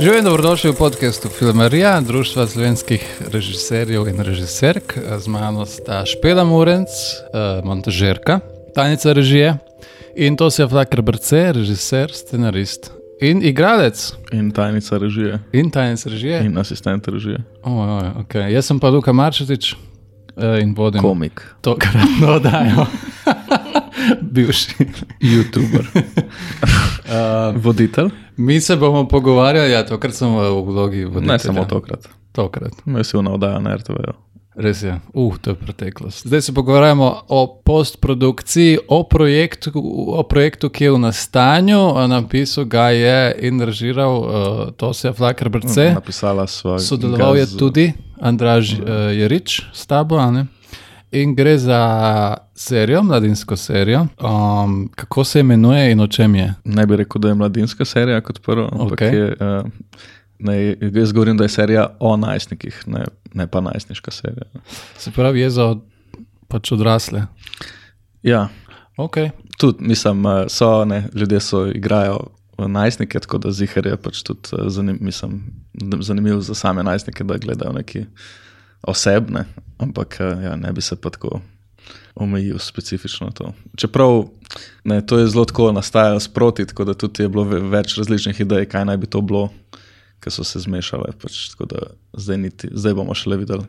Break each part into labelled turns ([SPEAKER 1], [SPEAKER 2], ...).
[SPEAKER 1] Živijo in dobrodošli v podkastu Filmarija, Društva slovenskih režiserjev in režiserk. Z mano sta Špela Murenc, eh, montažerka, tajnica režije in to se je Flakar Brce, režiser, scenarist in igralec.
[SPEAKER 2] In tajnica režije.
[SPEAKER 1] In tajnica režije.
[SPEAKER 2] In asistent režije.
[SPEAKER 1] Oh, oh, okay. Jaz sem pa Luka Marčetič eh, in vodim
[SPEAKER 2] Komik.
[SPEAKER 1] tokratno oddajo. Bivši.
[SPEAKER 2] YouTuber. uh, Voditelj.
[SPEAKER 1] Mi se bomo pogovarjali, ja, tokrat sem v vlogi voditelja.
[SPEAKER 2] Ne samo tokrat.
[SPEAKER 1] Tokrat.
[SPEAKER 2] Me si vnavdaja na RTV. -ju.
[SPEAKER 1] Res je, uh, to je preteklost. Zdaj se pogovarjamo o postprodukciji, o projektu, o projektu ki je v nastanju. Napisal ga je in režiral uh, Tosja Flakar Brce.
[SPEAKER 2] Napisala sva.
[SPEAKER 1] Sodeloval je
[SPEAKER 2] ga z-
[SPEAKER 1] tudi Andraž uh, Jerič s tabo. a ne? In gre za serijo, mladinsko serijo. Um, kako se imenuje in o čem je?
[SPEAKER 2] Ne bi rekel, da je mladinska serija kot prvo,
[SPEAKER 1] Okej.
[SPEAKER 2] je. Uh, Ne, jaz govorim, da je serija o najstnikih, ne, ne pa najstniška serija.
[SPEAKER 1] Se pravi, je za pač odrasle.
[SPEAKER 2] Ja,
[SPEAKER 1] Okay.
[SPEAKER 2] tudi mislim, eh, so, ne, ljudje so igrajo najstnike, tako da zihar je pač tudi eh, zanim, mislim, zanimivo za same najstnike, da gledajo neki osebne, ampak eh, ja, ne bi se pa tako omejil specifično na to. Čeprav ne, to je zelo tako nastajalo sproti, tako da tudi je bilo ve- več različnih idej, kaj naj bi to bilo, ki so se zmešale. Pač, tako da zdaj, niti, zdaj bomo šele videli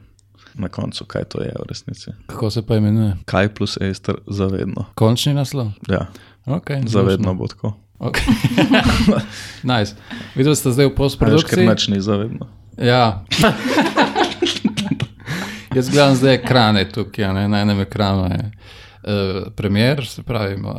[SPEAKER 2] na koncu, kaj to je v resnici.
[SPEAKER 1] Kako se pa imenuje?
[SPEAKER 2] Kaj plus Ester zavedno.
[SPEAKER 1] Končni naslov.
[SPEAKER 2] Ja,
[SPEAKER 1] Okay,
[SPEAKER 2] zavedno bo tako.
[SPEAKER 1] Okay. nice. Videli ste zdaj v
[SPEAKER 2] Veš, ker
[SPEAKER 1] postprodukciji?
[SPEAKER 2] nič ni zavedno.
[SPEAKER 1] Ja. Jaz gledam zdaj ekrane tukaj, ne? na enem ekranu je uh, premier, se pravi uh,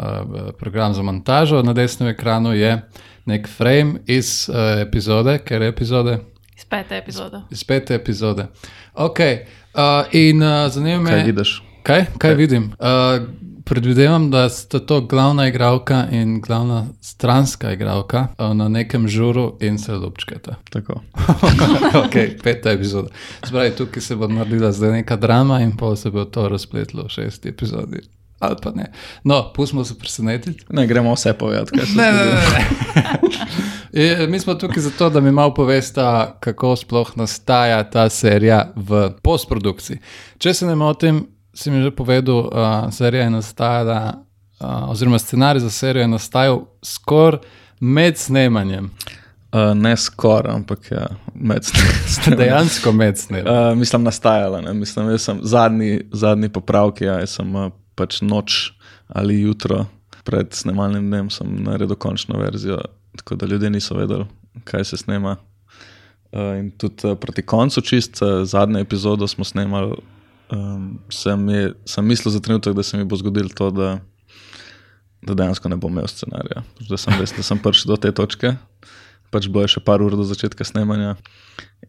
[SPEAKER 1] program za montažo, na desnem ekranu je nek frame iz uh, epizode, ker je epizode,
[SPEAKER 3] Iz pete epizode.
[SPEAKER 1] iz pete epizode. Ok, uh, in uh, zanima me,
[SPEAKER 2] Kaj vidiš?
[SPEAKER 1] Kaj, kaj vidim? Uh, predvidevam, da sta to glavna igralka in glavna stranska igralka uh, na nekem žuru in se ljubčkata.
[SPEAKER 2] Tako.
[SPEAKER 1] ok, peta epizoda. Spravi, tukaj se bo naredila zdaj neka drama in pa se bo to razpletlo v šesti epizodi. Ali pa ne. No, pustimo se presenetiti.
[SPEAKER 2] Ne, gremo vse povedati. kaj se
[SPEAKER 1] Ne, ne, ne. ne. Je, Mi smo tukaj zato, da mi malo povesta, kako sploh nastaja ta serija v postprodukciji. Če se ne motim, si mi že povedal, uh, serija je nastajala, uh, oziroma scenarij za serijo je nastajal skoraj med snemanjem.
[SPEAKER 2] Uh, ne skoraj, ampak ja, med
[SPEAKER 1] Dejansko med snemanjem.
[SPEAKER 2] Uh, mislim, nastajala. Ne? Mislim, jaz sem zadnji, zadnji popravki, ja, jaz sem uh, pač noč ali jutro pred snemalnim dnem sem naredil končno verzijo, tako da ljudje niso vedeli, kaj se snema. Uh, in tudi uh, proti koncu, čist uh, zadnjo epizodo smo snemali, um, sem, je, sem mislil za trenutek, da se mi bo zgodilo to, da, da dejansko ne bom imel scenarija. Da sem, res, da sem prišel do te točke, pač bilo je še par ur do začetka snemanja.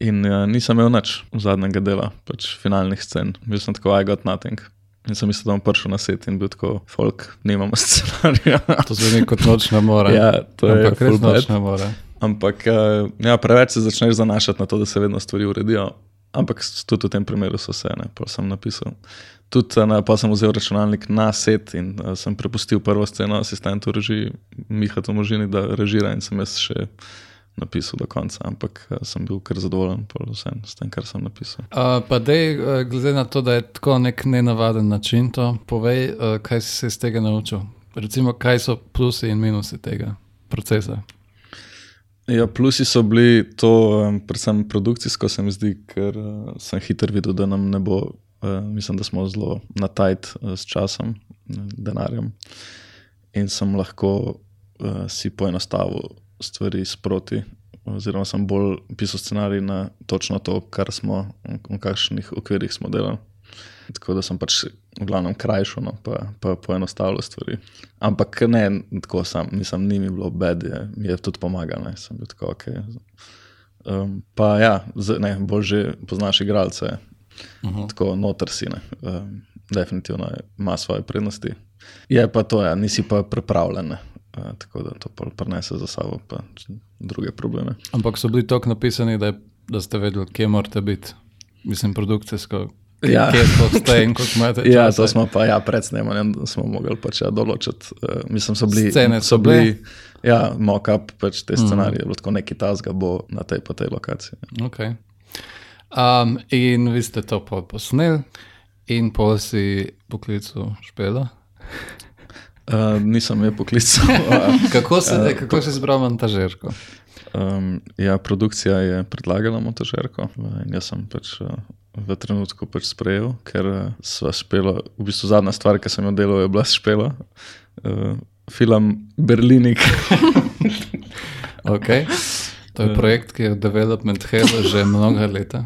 [SPEAKER 2] In uh, nisem imel nič zadnjega dela, pač finalnih scen. Bil sem tako, I got nothing. In sem mislil, da bom prišel na set in bil tako, folk, nimamo scenarija.
[SPEAKER 1] To zveni kot nočna mora.
[SPEAKER 2] ja, to je
[SPEAKER 1] Ampak res
[SPEAKER 2] full bad.
[SPEAKER 1] nočna mora.
[SPEAKER 2] Ampak uh, ja, preveč se začneš zanašati na to, da se vedno stvari uredijo. Ampak tudi v tem primeru so vse, ne, pa sem napisal. Tudi na, pa sem vzel računalnik na set in uh, sem prepustil prvo sceno asistentu režiji, Miha Tomožini, da režira in sem jaz še napisal do konca. Ampak uh, sem bil kar zadovoljen vsem s tem, kar sem napisal.
[SPEAKER 1] Uh, pa dej, uh, glede na to, da je tako nek nenavaden način, to povej, uh, kaj si se iz tega naučil. Recimo, kaj so plusi in minusi tega procesa.
[SPEAKER 2] Ja, plusi so bili to, um, predvsem produkcijsko, se mi zdi, ker uh, sem hiter videl, da nam ne bo, uh, mislim, da smo zelo na tajt uh, s časom, denarjem. In sem lahko uh, si poenostavil stvari sproti, oziroma sem bolj pisal scenarij na točno to, kar smo, v kakšnih okvirih smo delali. Tako da sem pač v glavnem krajšal, no, pa, pa poenostavljal stvari. Ampak ne, tako sam, nisem, ni mi bilo bed, je, mi je tudi pomagalo, ne, sem bil tako ok. Um, pa ja, z, ne, bolj že poznaš igralce, uh -huh. tako noter si, ne. Um, definitivno je- ima svoje prednosti. Je pa to, ja, nisi pa pripravljen, ne. Uh, tako da to prenese za sabo pa druge probleme.
[SPEAKER 1] Ampak so bili tako napisani, da, je, da ste vedeli, kje morate biti. Mislim, produkcijsko,
[SPEAKER 2] Ja.
[SPEAKER 1] kje sploh ste in koliko imate
[SPEAKER 2] Ja, to smo pa ja, pred snemanjem smo mogli pač ja, določiti. Uh, mislim, so bili,
[SPEAKER 1] Scene so
[SPEAKER 2] bili Ja, mock-up, pač te scenarije, mm. tako neki tasga bo na tej pa tej lokaciji.
[SPEAKER 1] Okay. Um, in vi ste to posneli, in pol si poklical špela.
[SPEAKER 2] Uh, nisem je poklical.
[SPEAKER 1] kako se, uh, kako se zbral montažerko?
[SPEAKER 2] Um, ja, produkcija je predlagala montažerko in jaz sem pač uh, v trenutku pač sprejel, ker uh, sva špela, v bistvu zadnja stvar, ki sem jo delal, je bila špela. Uh, film Berlinik.
[SPEAKER 1] okay. To je projekt, ki je v development hell že mnoga leta.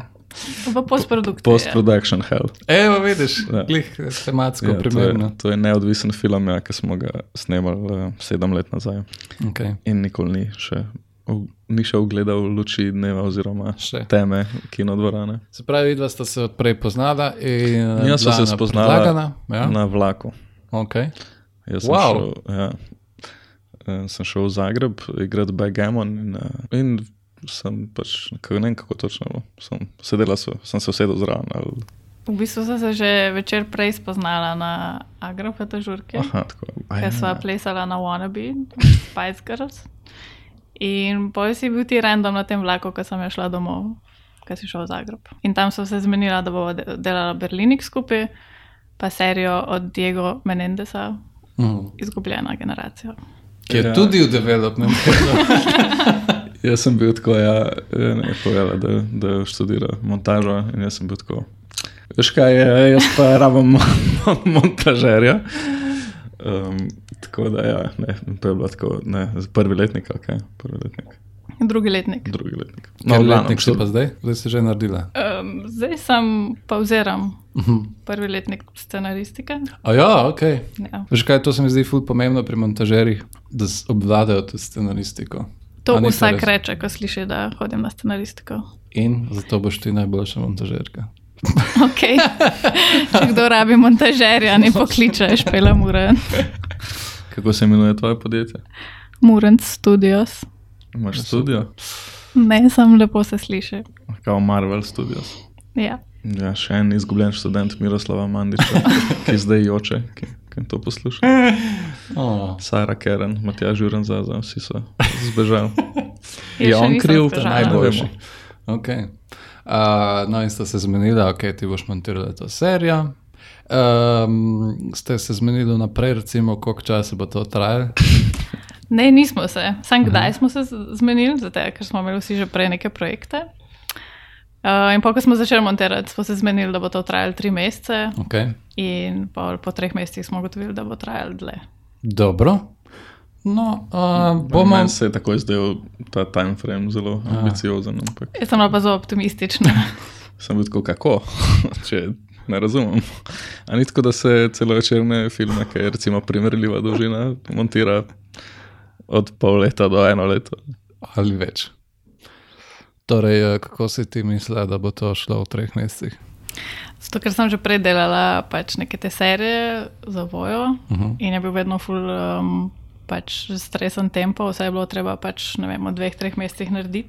[SPEAKER 3] V postprodukciji.
[SPEAKER 2] Post-production hell.
[SPEAKER 1] Evo, vidiš, ja. glih, tematsko ja, primerno.
[SPEAKER 2] To je, to je neodvisen film, ja, ki smo ga snemali uh, sedem let nazaj.
[SPEAKER 1] Okay.
[SPEAKER 2] In nikoli ni še. Ni še ugledal luči dneva, oziroma še. teme kinodvorane.
[SPEAKER 1] Se pravi, da ste se odprej poznala.
[SPEAKER 2] Ja, so se spoznala ja? na vlaku.
[SPEAKER 1] Okay.
[SPEAKER 2] Jaz sem, wow. šel, ja, eh, sem šel v Zagreb, igrati Bagamon in, eh, in sem pač ne vem, kako točno. Sem, sedela so, sem se usedel zraven. Ali...
[SPEAKER 3] V bistvu sem se že večer prej spoznala na Agrofetu žurke. Ker sva plesala na Wannabe, Spice Girls. In poj si bil ti random na tem vlaku, ko sem šla domov, ko si šel v Zagreb. In tam so se zmenila, da bo delala Berlinik skupaj, pa serijo od Diego Menendesa, mm. izgubljena generacija.
[SPEAKER 1] Ki je ja. tudi v developmentu.
[SPEAKER 2] jaz sem bil tako, ja, ne, povedala, da, da študira montažo in jaz sem bil tako. Veš kaj je, jaz pa rabim montažerja. Um, tako da, ja, ne, to je bilo tako, ne, prvi letnik, ok, prvi letnik.
[SPEAKER 3] Drugi letnik.
[SPEAKER 2] Drugi letnik.
[SPEAKER 1] No, Kaj letnik še pa zdaj? Zdaj si že naredila?
[SPEAKER 3] Um, zdaj sem pauziral uh mhm. prvi letnik scenaristike.
[SPEAKER 1] A ja, ok. Ja. Veš kaj, to se mi zdi ful pomembno pri montažerih, da obvladajo to scenaristiko.
[SPEAKER 3] To vsak reče, ko sliši, da hodim na scenaristiko.
[SPEAKER 1] In zato boš ti najboljša montažerka.
[SPEAKER 3] Okay. Če kdo rabi montažerja, ne pokličeš, pela Muren.
[SPEAKER 2] Kako se imenuje tvoje podjetje?
[SPEAKER 3] Muren Studios.
[SPEAKER 2] Imaš studio?
[SPEAKER 3] Ne, samo lepo se sliši.
[SPEAKER 2] Kao Marvel Studios.
[SPEAKER 3] Ja.
[SPEAKER 2] ja še en izgubljen študent Miroslava Mandiča, ki zdaj joče, ki, ki to posluša. Oh. Sara Keren, Matija Žuren za za vsi so zbežali.
[SPEAKER 3] je on kriv,
[SPEAKER 1] da najboljši. Okay. Uh, no, in sta se zmenila, ok, ti boš montirala to serijo. Um, ste se zmenili naprej, recimo, koliko časa bo to trajalo?
[SPEAKER 3] Ne, nismo se. Sam kdaj smo se zmenili, zato, ker smo imeli vsi že prej neke projekte. Uh, in ko smo začeli montirati, smo se zmenili, da bo to trajalo tri mesece.
[SPEAKER 1] Okay.
[SPEAKER 3] In po treh mesecih smo ugotovili, da bo trajalo dlje.
[SPEAKER 1] Dobro. No, uh, bomo...
[SPEAKER 2] Meni se je tako zdel ta time frame zelo ambiciozen. Ampak...
[SPEAKER 3] Jaz sem pa zelo optimistična.
[SPEAKER 2] sem bil tako, kako, če ne razumem. Ani tako, da se celo večerne filme, ki je recimo primerljiva dolžina, montira od pol leta do eno leto.
[SPEAKER 1] Ali več. Torej, eh, kako si ti mislila, da bo to šlo v treh mesecih?
[SPEAKER 3] Zato, ker sem že prej delala pač neke te serije za vojo uh mhm. -huh. in je bil vedno full um, pač stresen tempo, vse je bilo treba pač, ne vem, v dveh, treh mesecih narediti.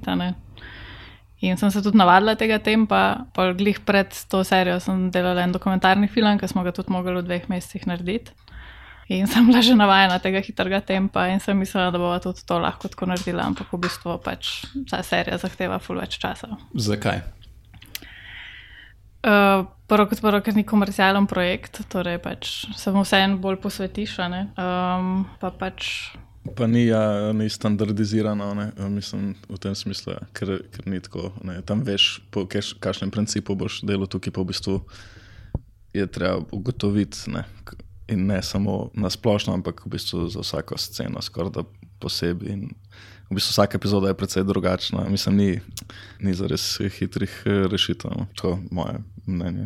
[SPEAKER 3] In sem se tudi navadila tega tempa, pa glih pred to serijo sem delala en dokumentarni film, ki smo ga tudi mogli v dveh mesecih narediti. In sem bila že navajena tega hitrega tempa in sem mislila, da bo tudi to lahko tako naredila, ampak v bistvu pač ta serija zahteva ful več časa.
[SPEAKER 1] Zakaj?
[SPEAKER 3] Uh, prvo kot prvo, ker ni komercialen projekt, torej pač se mu vseeno bolj posvetiš. Um, pa, pač...
[SPEAKER 2] pa ni, ja, ni standardizirano, ne? mislim v tem smislu, ja. ker, ker ni tako. Ne? Tam veš, po kakšnem principu boš delal tukaj, pa v bistvu je treba ugotoviti. In ne samo na splošno, ampak v bistvu za vsako sceno, skoraj da posebej. In v bistvu vsaka epizoda je precej drugačna. Mislim, ni, ni za res hitrih eh, rešitev. To je moje mnenje.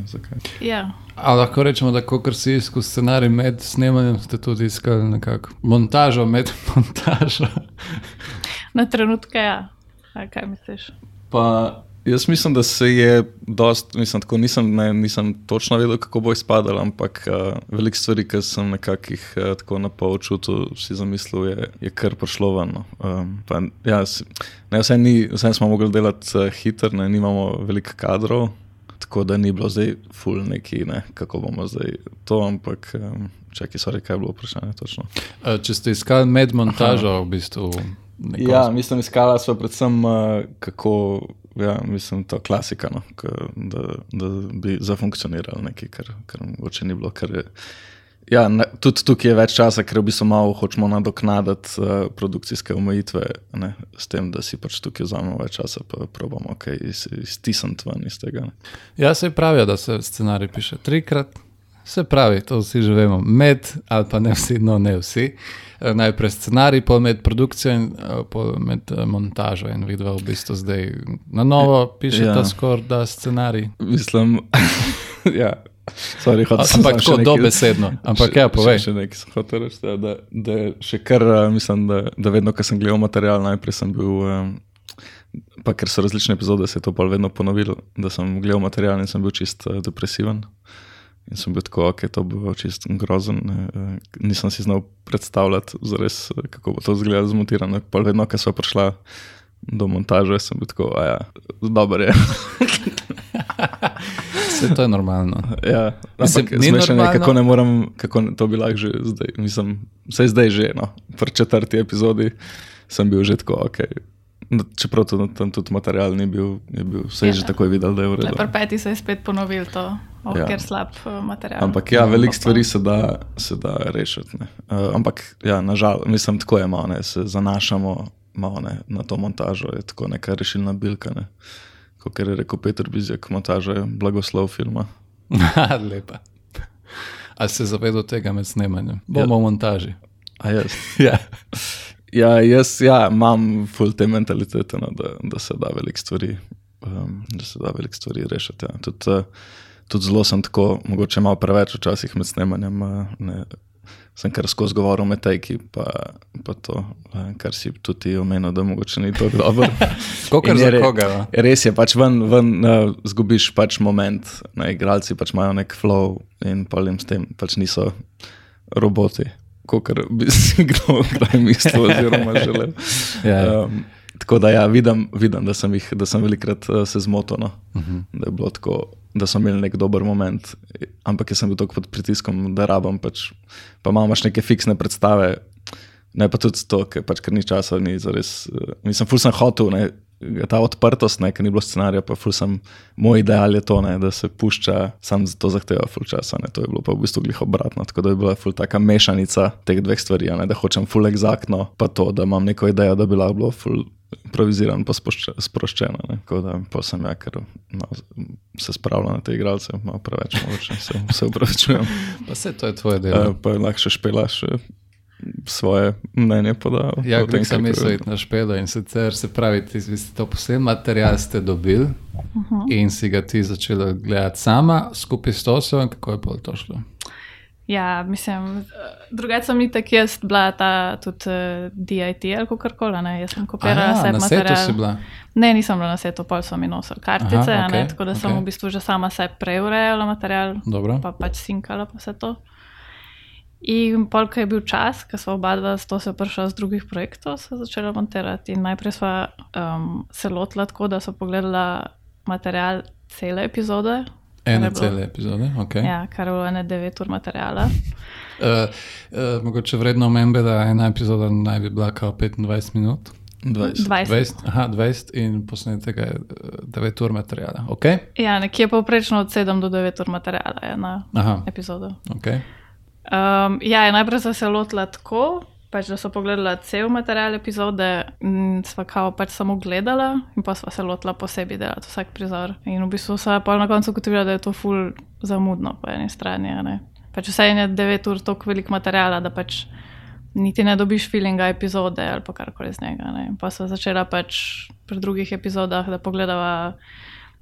[SPEAKER 3] Ja.
[SPEAKER 1] Ali lahko rečemo, da ko si skozi scenarij med snemanjem, ste tudi iskali nekako montažo med montažo?
[SPEAKER 3] na trenutke, ja. A kaj misliš?
[SPEAKER 2] Pa Jaz mislim, da se je dost, mislim, tako nisem, ne, nisem točno vedel, kako bo izpadalo, ampak uh, veliko stvari, ki sem nekakih uh, tako na pol čutil, si zamislil, je, je kar prišlo ven. No. Um, pa, ja, ne, vse, ni, vse smo mogli delati uh, hitro, ne nimamo veliko kadrov. tako da ni bilo zdaj full neki, ne, kako bomo zdaj to, ampak um, čakaj, sorry, kaj je bilo vprašanje točno.
[SPEAKER 1] Uh, če ste iskali med montažo, v bistvu. neko-
[SPEAKER 2] Ja, mislim, iskala smo predvsem, uh, kako, ja, mislim, to klasika, no, k, da, da bi zafunkcioniralo nekaj, kar, kar mogoče ni bilo. Kar je, ja, ne, tudi tukaj je več časa, ker v bistvu malo hočemo nadoknaditi uh, produkcijske omejitve, ne, s tem, da si pač tukaj vzamemo več časa, pa probamo kaj iz, iztisniti ven iz tega. Ne.
[SPEAKER 1] Ja, se pravi, da se scenarij piše trikrat. Se pravi, to vsi že vemo, med ali pa ne vsi, no ne vsi. Eh, Najprej scenarij, pol med produkcijo in pol med eh, montažo. In vidva v bistvu zdaj na novo piše
[SPEAKER 2] Ja.
[SPEAKER 1] ta skoraj da scenarij.
[SPEAKER 2] Mislim, ja. Sorry, hotel sem
[SPEAKER 1] Ampak tako dobesedno. Ampak
[SPEAKER 2] Še-
[SPEAKER 1] ja, povej.
[SPEAKER 2] Še, še nekaj sem hotel reči, ja, da, da še kar, mislim, da, da vedno, ko sem gledal material, najprej sem bil, um, pa ker so različne epizode, se je to pa vedno ponovilo, da sem gledal material in sem bil čist uh, depresiven. In sem bil tako, ok, to bo čist grozen. eh, Nisem si znal predstavljati, zares, eh, kako bo to izgledalo zmontirano. Pa vedno, ko smo prišla do montaže, sem bil tako, a ja, dober je.
[SPEAKER 1] Vse to je normalno.
[SPEAKER 2] Ja,
[SPEAKER 1] Mislim,
[SPEAKER 2] ampak
[SPEAKER 1] ni
[SPEAKER 2] je,
[SPEAKER 1] normalno.
[SPEAKER 2] kako ne morem, kako to bi lahko že zdaj. Mislim, vse zdaj že, no. Pri četrti epizodi sem bil že tako, ok. No, Čeprav to, tam tudi material ni bil, je bil vse
[SPEAKER 3] Ja.
[SPEAKER 2] že tako videl, da je v redu.
[SPEAKER 3] Pri peti se je spet ponovil to, oh,
[SPEAKER 2] Ja.
[SPEAKER 3] ja. ker slab uh, material.
[SPEAKER 2] Ampak ja, veliko stvari se da, se da rešiti. ne. Uh, ampak ja, nažalost, mislim, tako je malo, ne, se zanašamo malo ne, na to montažo, je tako neka rešilna bilka. Ne. Kot je rekel Peter Bizjak, montaža je blagoslov filma.
[SPEAKER 1] Lepa. A se zavedal tega med snemanjem? Bomo v montaži.
[SPEAKER 2] A jaz.
[SPEAKER 1] Ja.
[SPEAKER 2] Ja, jaz ja, imam full te mentalitete, no, da, da se da veliko stvari, um, da se da veliko stvari rešiti. Ja. Tudi, uh, tudi zelo sem tako, mogoče malo preveč včasih med snemanjem. Uh, ne, sem kar skozi govoril med tejki, pa, pa to, uh, kar si tudi omenil, da mogoče ni tako dobro. In
[SPEAKER 1] za
[SPEAKER 2] re-
[SPEAKER 1] koga, no?
[SPEAKER 2] Res je, pač ven, ven uh, zgubiš pač moment. Ne, igralci pač imajo nek flow in pa jim s tem pač niso roboti, kot bi si kdo kdaj mislil oziroma želel.
[SPEAKER 1] Ja.
[SPEAKER 2] Um, tako da ja, vidim, vidim, da sem, jih, da sem velikrat uh, se zmotil, no. uh
[SPEAKER 1] Mhm.
[SPEAKER 2] -huh. da je bilo tako. Da so imeli nek dober moment, ampak jaz sem bil tako pod pritiskom, da rabim. Pač, pa imaš neke fiksne predstave, ne pa tudi to, ker, pač, ker ni časa, ni zares. Uh, mislim, ful sem hotel, ne, ta odprtost, ne, ker ni bilo scenarija, pa sem, moj ideal je to, ne, da se pušča, sam za to zahteva ful časa. Ne, to je bilo pa v bistvu glih obratno. Tako da je bila ful taka mešanica teh dveh stvari, ne, da hočem ful exaktno, pa to, da imam neko idejo, da bi lahko bilo ful. Improviziran, pa ne. Tako da sem ja, ker malo se spravljam na te igralce, malo preveč, mogoče se, se upravičujem.
[SPEAKER 1] Pa vse to je tvoje delo.
[SPEAKER 2] Uh, pa lahko še špelaš eh, svoje mnenje podal.
[SPEAKER 1] Ja, kot sem mislil, na špedo in sicer se pravi, ti ste to poseben material ste dobili uh -huh. in si ga ti začela gledati sama, skupaj s Tosom, kako je pol to šlo.
[SPEAKER 3] Ja, mislim, eh, drugače sem itak jaz bila ta tudi uh, DIT ali kako koli, ne, jaz sem kopirala vse
[SPEAKER 1] na setu si bila.
[SPEAKER 3] Ne, nisem bila na setu, pol so mi nosili kartice,
[SPEAKER 1] Aha,
[SPEAKER 3] okay, ne, tako da okay. sem v bistvu že sama sebi preurejala material,
[SPEAKER 1] Dobro.
[SPEAKER 3] pa pač sinkala pa vse to. In pol, ko je bil čas, ko smo oba dva s to se prišla z drugih projektov, so začela montirati. In najprej sva um, se lotila tako, da so pogledala material cele epizode.
[SPEAKER 1] Ene
[SPEAKER 3] bilo-
[SPEAKER 1] cele epizode. Okay.
[SPEAKER 3] Ja, kar je bilo ene 9 ur materijala.
[SPEAKER 1] Uh, uh, mogoče vredno omembe, da ena epizoda naj bi bila kao 25 minut.
[SPEAKER 2] 20.
[SPEAKER 3] 20.
[SPEAKER 1] 20, aha, 20 in posnetega je eh, 9 ur materijala. Okay?
[SPEAKER 3] Ja, nekje povprečno od 7 do 9 ur materijala je na
[SPEAKER 1] Aha,
[SPEAKER 3] epizodo.
[SPEAKER 1] okay.
[SPEAKER 3] Um, ja, najprej sem se lotila tako, pač, da so pogledala cel material epizode, in sva kao pač samo gledala, in pa sva se lotila posebej delati vsak prizor. In v bistvu sva pa na koncu ugotovila, da je to ful zamudno po eni strani. Pač vse je 9 ur toliko velik materiala, da pač niti ne dobiš feelinga epizode ali pa karkoli z njega. Ne. Pa sva začela pač pri drugih epizodah, da pogledava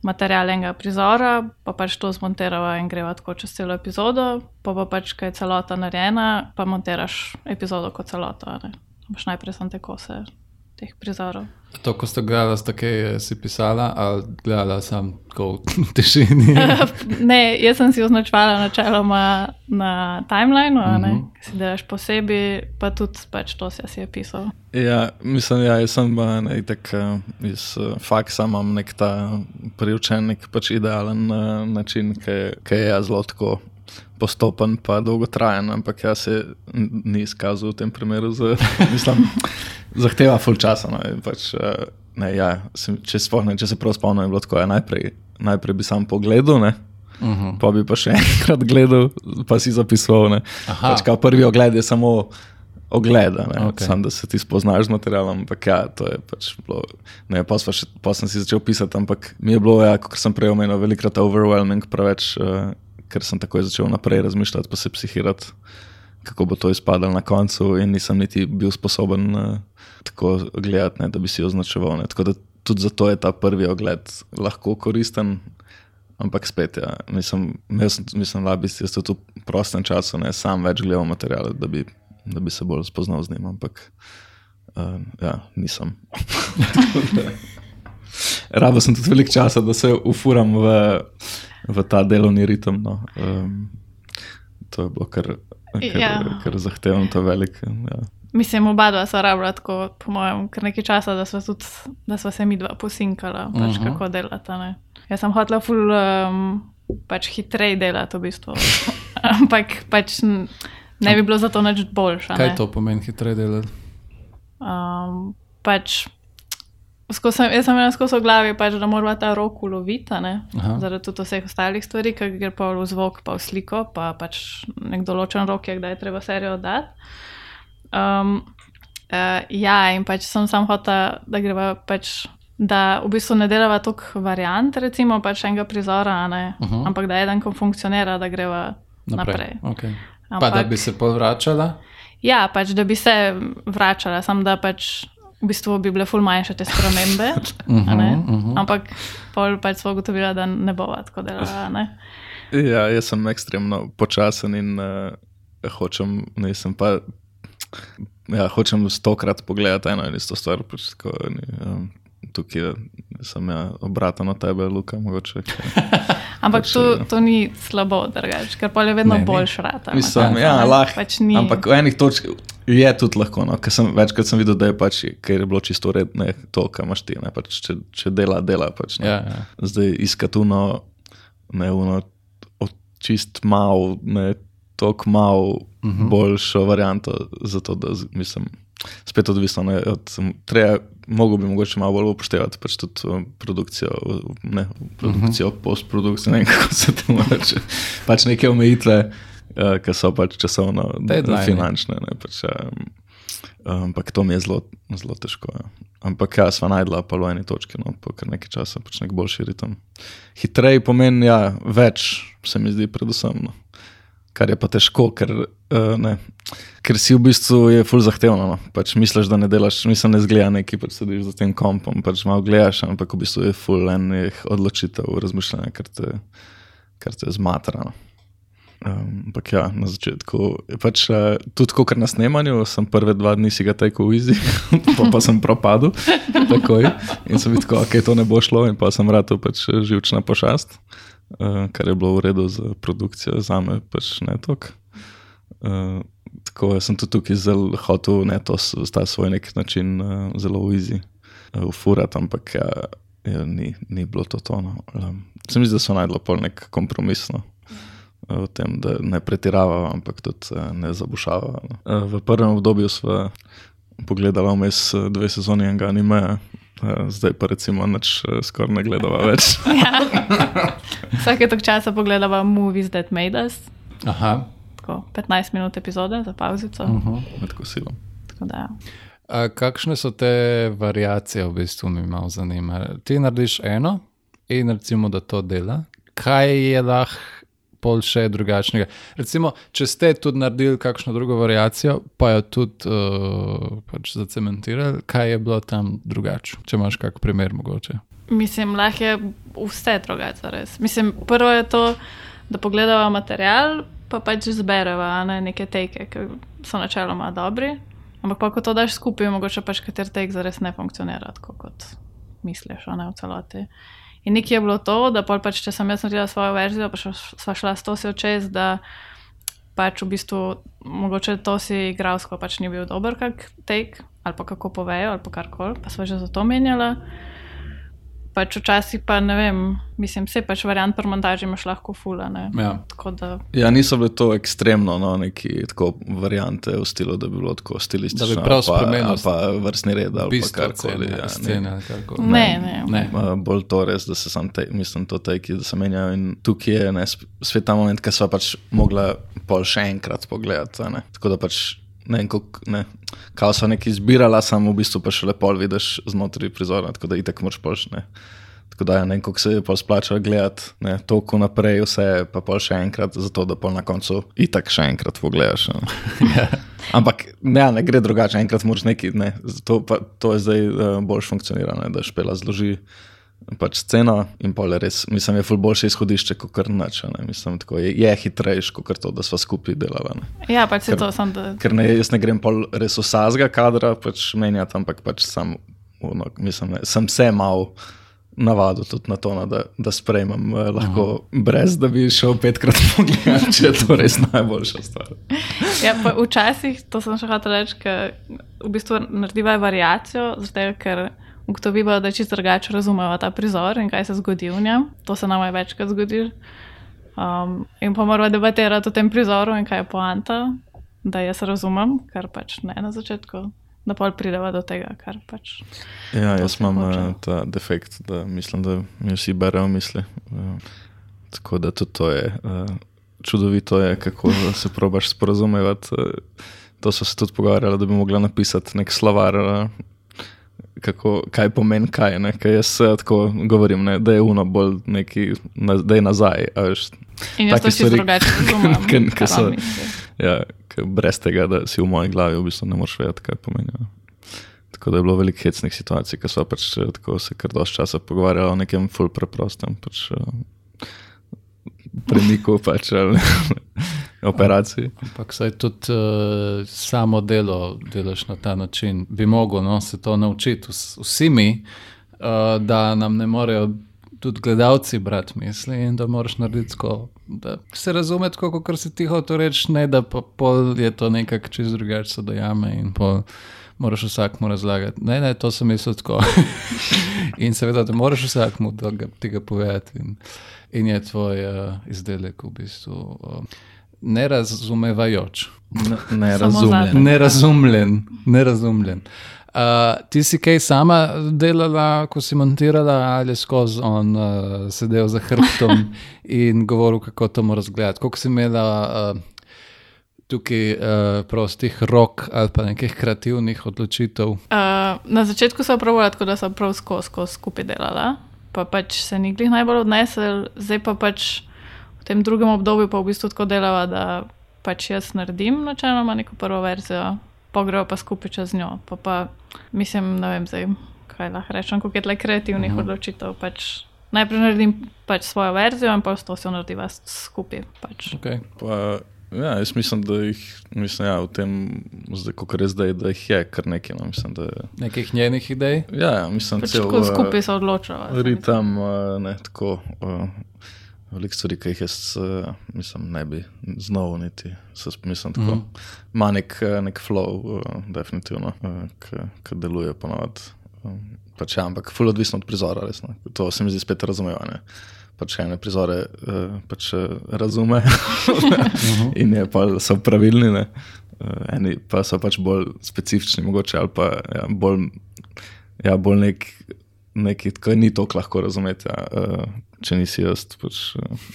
[SPEAKER 3] material enega prizora, pa pač to zmontirava in greva tako čez celo epizodo, pa pa pač, ko je celota narejena, pa montiraš epizodo kot celoto. Pač najprej sem te kose teh prizorov.
[SPEAKER 1] To, ko ste gledali, ste kaj si pisala, ali gledala sem tako v tišini?
[SPEAKER 3] ne, jaz sem si označevala načeloma na timelineu, uh -huh. ki si delaš posebej, pa tudi pač to si je pisal.
[SPEAKER 2] Ja, mislim, ja, jaz sem ne, tak, iz faksa imam nek ta priučen, nek pač idealen uh, način, ki je zelo tako postopen, pa dolgotrajen, ampak jaz se ni izkazal v tem primeru. Z, mislim, zahteva full časa. No, pač, eh, ne, ja, sem, če, spomnim, če se prav spomnim, je bilo tako, ja, najprej, najprej bi sam pogledal. Ne, Uh mhm. -huh. Pa bi pa še enkrat gledal, pa si zapisoval. Pač, prvi ogled je samo ogled, okay. samo da se ti spoznaš z materialom. Ampak ja, to je pač bilo. Ne, pa, še, pa sem si začel pisati, ampak mi je bilo, ja, kot sem prej omenil, velikrat overwhelming, preveč. Uh, ker sem takoj začel naprej razmišljati, pa se psihirati, kako bo to izpadalo na koncu, in nisem niti bil sposoben uh, tako gledati, ne, da bi si označeval. Ne. Tako da tudi zato je ta prvi ogled lahko koristen. Ampak spet, ja, mislim, mislim da bi se tudi v prostem času ne, sam več gledal materiale, da bi, da bi se bolj spoznal z njim. Ampak uh, ja, nisem. Rabo sem tudi veliko časa, da se ufuram v v ta delovni ritem. No. Um, to je bilo kar, kar, ja. kar zahtevno, to je velik. Ja.
[SPEAKER 3] Mislim, oba dva sva rabila tako, po mojem, kar nekaj časa, da sva, tudi, da sva se mi dva posinkala, pač uh mhm. -huh. kako delata. Ne. Jaz sem hotela ful um, pač hitreje delati, v bistvu. Ampak pač ne bi bilo za to nič boljše.
[SPEAKER 1] Kaj to pomeni hitreje delati?
[SPEAKER 3] Um, pač Sem, jaz sem imel skozi glavi, pač, da mora ta rok uloviti, zaradi tudi vseh ostalih stvari, ki gre pa v zvok, pa v sliko, pa pač nek določen rok je, kdaj je treba serijo oddati. Um, uh, ja, in pač sem sam hotel, da greva pač. Da v bistvu ne delava toliko variant, recimo pač enega prizora, uh -huh. ampak da eden, ko funkcionira, da greva naprej. naprej.
[SPEAKER 1] Okay. Ampak, pa da bi se povračala?
[SPEAKER 3] Ja, pač da bi se vračala, samo da pač v bistvu bi bile ful manjše te spremembe. uh -huh, uh -huh. Ampak pol pač smo ugotovili, da ne bo tako delala.
[SPEAKER 2] Ja, jaz sem ekstremno počasen in uh, hočem, nisem pa. Ja, hočem stokrat pogledati eno in isto stvar. Pač tako, ni, um, tukaj sem ja, obraten od tebe, Luka. Mogoče,
[SPEAKER 3] ampak pač, to, to ni slabo, drugač, ker pa je vedno boljš rata.
[SPEAKER 2] Mislim, ja, lahko. Pač ampak v enih točkah. Je tudi lahko. No. Sem, večkrat sem videl, da je, pač, je bilo čisto redno, to, kar imaš ti. Pač, če, če dela, dela. Pač,
[SPEAKER 1] ja, ja.
[SPEAKER 2] Zdaj iskati uno, ne uno, čist malo, ne toliko malo uh mhm. -huh. boljšo varianto. Zato, da mislim, spet odvisno od tega. Mogoče bi mogoče malo bolj upoštevati pač tudi uh, produkcijo, ne produkcijo, uh mhm. -huh. postprodukcijo, ne vem, kako se to reče. Pač neke omejitve. Uh, ki so pač časovno,
[SPEAKER 1] da
[SPEAKER 2] finančne. Ne, pač, um, ampak to mi je zelo, zelo težko. Ja. Ampak ja, sva najdla pa v eni točki, no, po kar nekaj časa, pač nek boljši ritem. Hitrej pomeni, ja, več se mi zdi, predvsem. No. Kar je pa težko, ker, uh, ker si v bistvu je full zahtevno. No. Pač misliš, da ne delaš, mislim, ne zgleda neki, pač sediš za tem kompom, pač malo gledaš, ampak v bistvu je full enih odločitev, razmišljanja, kar te, kar te zmatra. No. Ampak um, ja, na začetku je pač uh, tudi kot na snemanju, sem prve dva dni si ga tekel v izi, pa, pa sem propadel. Takoj. In sem videl, da okay, to ne bo šlo, in pa sem vrtel pač živčna pošast, uh, kar je bilo v redu za produkcijo, za me pač ne tok. Uh, tako sem tudi tukaj zelo hotel, ne to sta svoj nek način uh, zelo v izi, uh, ufurati, ampak ja, ja, ni, ni bilo to tono. Um, se mi zdi, da so najdlo pol nek kompromisno v tem, da ne pretiravamo, ampak tudi eh, ne zabušavamo. Eh, v prvem obdobju smo pogledali vmes eh, dve sezoni enega anime. Zdaj pa recimo nič skoraj ne gledamo več.
[SPEAKER 3] ja. Vsake tok časa pogledamo movies that made us.
[SPEAKER 1] Aha.
[SPEAKER 3] Tako 15 minut epizode za pauzico.
[SPEAKER 2] Uh -huh. Med kosilom.
[SPEAKER 3] Ja.
[SPEAKER 1] Kakšne so te variacije, v bistvu mi malo zanima? Ti narediš eno in recimo, da to dela. Kaj je lahko pol še drugačnega. Recimo, če ste tudi naredili kakšno drugo variacijo, pa jo tudi uh, pač zacementirali, kaj je bilo tam drugače, če imaš kak primer mogoče.
[SPEAKER 3] Mislim, lahko je vse drugače. Mislim, prvo je to, da pogledamo material, pa pač zberemo ne, neke teke, ki so načeloma dobri. Ampak pa, ko to daš skupaj, mogoče pač kater tek zares ne funkcionira tako, kot misliš, ne v celoti. In nekje je bilo to, da pol pač, če sem jaz naredila svojo verzijo, pa sva šla s to si očes, da pač v bistvu mogoče to si igralsko pač ni bil dober kak tek, ali pa kako povejo, ali pa karkoli, pa sva že za to menjala. Pač včasih pa ne vem, mislim, vse pač variant pri montaži imaš lahko fula. Ne?
[SPEAKER 1] Ja.
[SPEAKER 3] Tako da,
[SPEAKER 2] Ja, niso bile to ekstremno, no, neki tako variante v stilu, da bi bilo tako stilistično.
[SPEAKER 1] Da bi prav
[SPEAKER 2] pa,
[SPEAKER 1] spremenil
[SPEAKER 2] ali pa vrstni red ali pa karkoli. Ja, ne.
[SPEAKER 1] scene. ali karkoli.
[SPEAKER 3] ne, ne.
[SPEAKER 1] Ne.
[SPEAKER 2] Uh, bolj to res, da se sam te, mislim, to teki, da se menjajo. In tukaj je ne, spet ta moment, ki sva pač mogla pol še enkrat pogledati. a Ne? Tako da pač ne vem, koliko, ne, kao sva nekaj izbirala, samo v bistvu pa še lepo vidiš znotraj prizora, tako da itek moraš pol še ne. Tako da ja, ne vem, koliko se je pol splačalo gledati, ne, toliko naprej, vse pa pol še enkrat, zato da pol na koncu itak še enkrat pogledaš. Ne. Ampak ne, ne gre drugače, enkrat moraš nekaj, ne, to, pa, to je zdaj uh, bolj funkcionirano, da špela zloži pač sceno in pol res, mislim, je ful boljše izhodišče, kot kar ne, mislim, tako je, je hitrejš, kot to, da sva skupaj delala. Ne.
[SPEAKER 3] Ja, pač se to sam, da
[SPEAKER 2] Ker ne, jaz ne grem pol res vsazga kadra pač menjati, ampak pač sam, ono, mislim, ne, sem se mal navadil tudi na to, no, da, da sprejmem eh, lahko Aha. brez, da bi šel petkrat pogledat, če je to res najboljša stvar.
[SPEAKER 3] Ja, včasih, to sem še hotel reči, v bistvu narediva variacijo, zato ker ugotoviva, da čisto drugače razumejo ta prizor in kaj se zgodi v njem. To se nam je večkrat zgodilo. Um, in pa moramo debatirati o tem prizoru in kaj je poanta, da jaz razumem, kar pač ne na začetku, da pol prideva do tega, kar pač.
[SPEAKER 2] Ja, jaz imam
[SPEAKER 3] hoče.
[SPEAKER 2] uh, ta defekt, da mislim, da mi vsi berejo misli. Uh, tako da tudi to je uh, čudovito, je, kako se probaš sporazumevati. Uh, to so se tudi pogovarjali, da bi mogla napisati nek slovar. Kako, kaj pomeni kaj, ne? kaj jaz tako govorim, ne? da je uno bolj neki, da je nazaj. Veš,
[SPEAKER 3] In jaz to
[SPEAKER 2] stvari,
[SPEAKER 3] drugače razumem.
[SPEAKER 2] ke- ke
[SPEAKER 3] kar
[SPEAKER 2] so- ja, ke brez tega, da si v moji glavi v bistvu ne moreš vedeti, kaj pomeni. ja. Tako da je bilo veliko hecnih situacij, ko smo pač eh, tako se kar dosti časa pogovarjali o nekem ful preprostem pač, eh, premiku pač, ali operaciji.
[SPEAKER 1] Ampak saj tudi uh, samo delo delaš na ta način. Bi mogel no, se to naučiti vs, vsi mi, uh, da nam ne morejo tudi gledalci brati misli in da moraš narediti tako, da se razume tako, kot si ti hotel reči, ne da pa pol je to nekako čez drugače se dojame in pol. Moraš vsakmu razlagati. Ne, ne, to sem mislil tako. in seveda, da moraš vsakmu tega povedati. In, in je tvoj uh, izdelek v bistvu uh, nerazumevajoč.
[SPEAKER 2] Ne, ne
[SPEAKER 3] Samo
[SPEAKER 2] razumem.
[SPEAKER 3] zadnje.
[SPEAKER 1] Nerazumljen. nerazumljen. Uh, ti si kaj sama delala, ko si montirala, ali skozi on uh, sedel za hrbtom in govoril, kako to mora izgledati? Koliko si imela uh, tukaj uh, prostih rok ali pa nekih kreativnih odločitev?
[SPEAKER 3] Uh, na začetku sem pravila, tako da sem prav skozi skozi skupaj delala, pa pač se ni glih najbolj odnesel, zdaj pa pač v tem drugem obdobju pa v bistvu tako delava, da pač jaz naredim načeloma neko prvo verzijo, pogreva pa skupaj čez njo. Pa, pa mislim, ne vem zdaj, kaj lahko rečem, koliko je tle kreativnih uh -huh. odločitev. Pač najprej naredim pač svojo verzijo in pa to se narediva s- skupaj. Pač.
[SPEAKER 1] Okay.
[SPEAKER 2] Pa, ja, jaz mislim, da jih mislim, ja, v tem, kot je zdaj, da jih je kar nekaj. No, mislim, da, je-
[SPEAKER 1] Nekih njenih idej?
[SPEAKER 2] ja, ja, mislim,
[SPEAKER 3] Pač
[SPEAKER 2] cel,
[SPEAKER 3] tako
[SPEAKER 2] eh,
[SPEAKER 3] skupaj se odločava. se mi zdi.
[SPEAKER 2] ritem, eh, ne tako. eh, Veliko stvari, ki jih jaz eh, mislim, ne bi znal niti. Se, mislim, tako.
[SPEAKER 1] Mhm.
[SPEAKER 2] Ima nek, eh, nek flow, uh, definitivno, uh, ki deluje ponovadi. Um, pač, ja, ampak ful odvisno od prizora, resno. To se mi zdi spet razumevanje. Pač ene prizore uh, pač, razume in je pa so pravilni, ne. uh, eni pa so pač bolj specifični, mogoče ali pa ja, bolj, ja, bolj nek, neki, ki ni tako lahko razumeti, ja, uh, če nisi jaz. Pač, uh,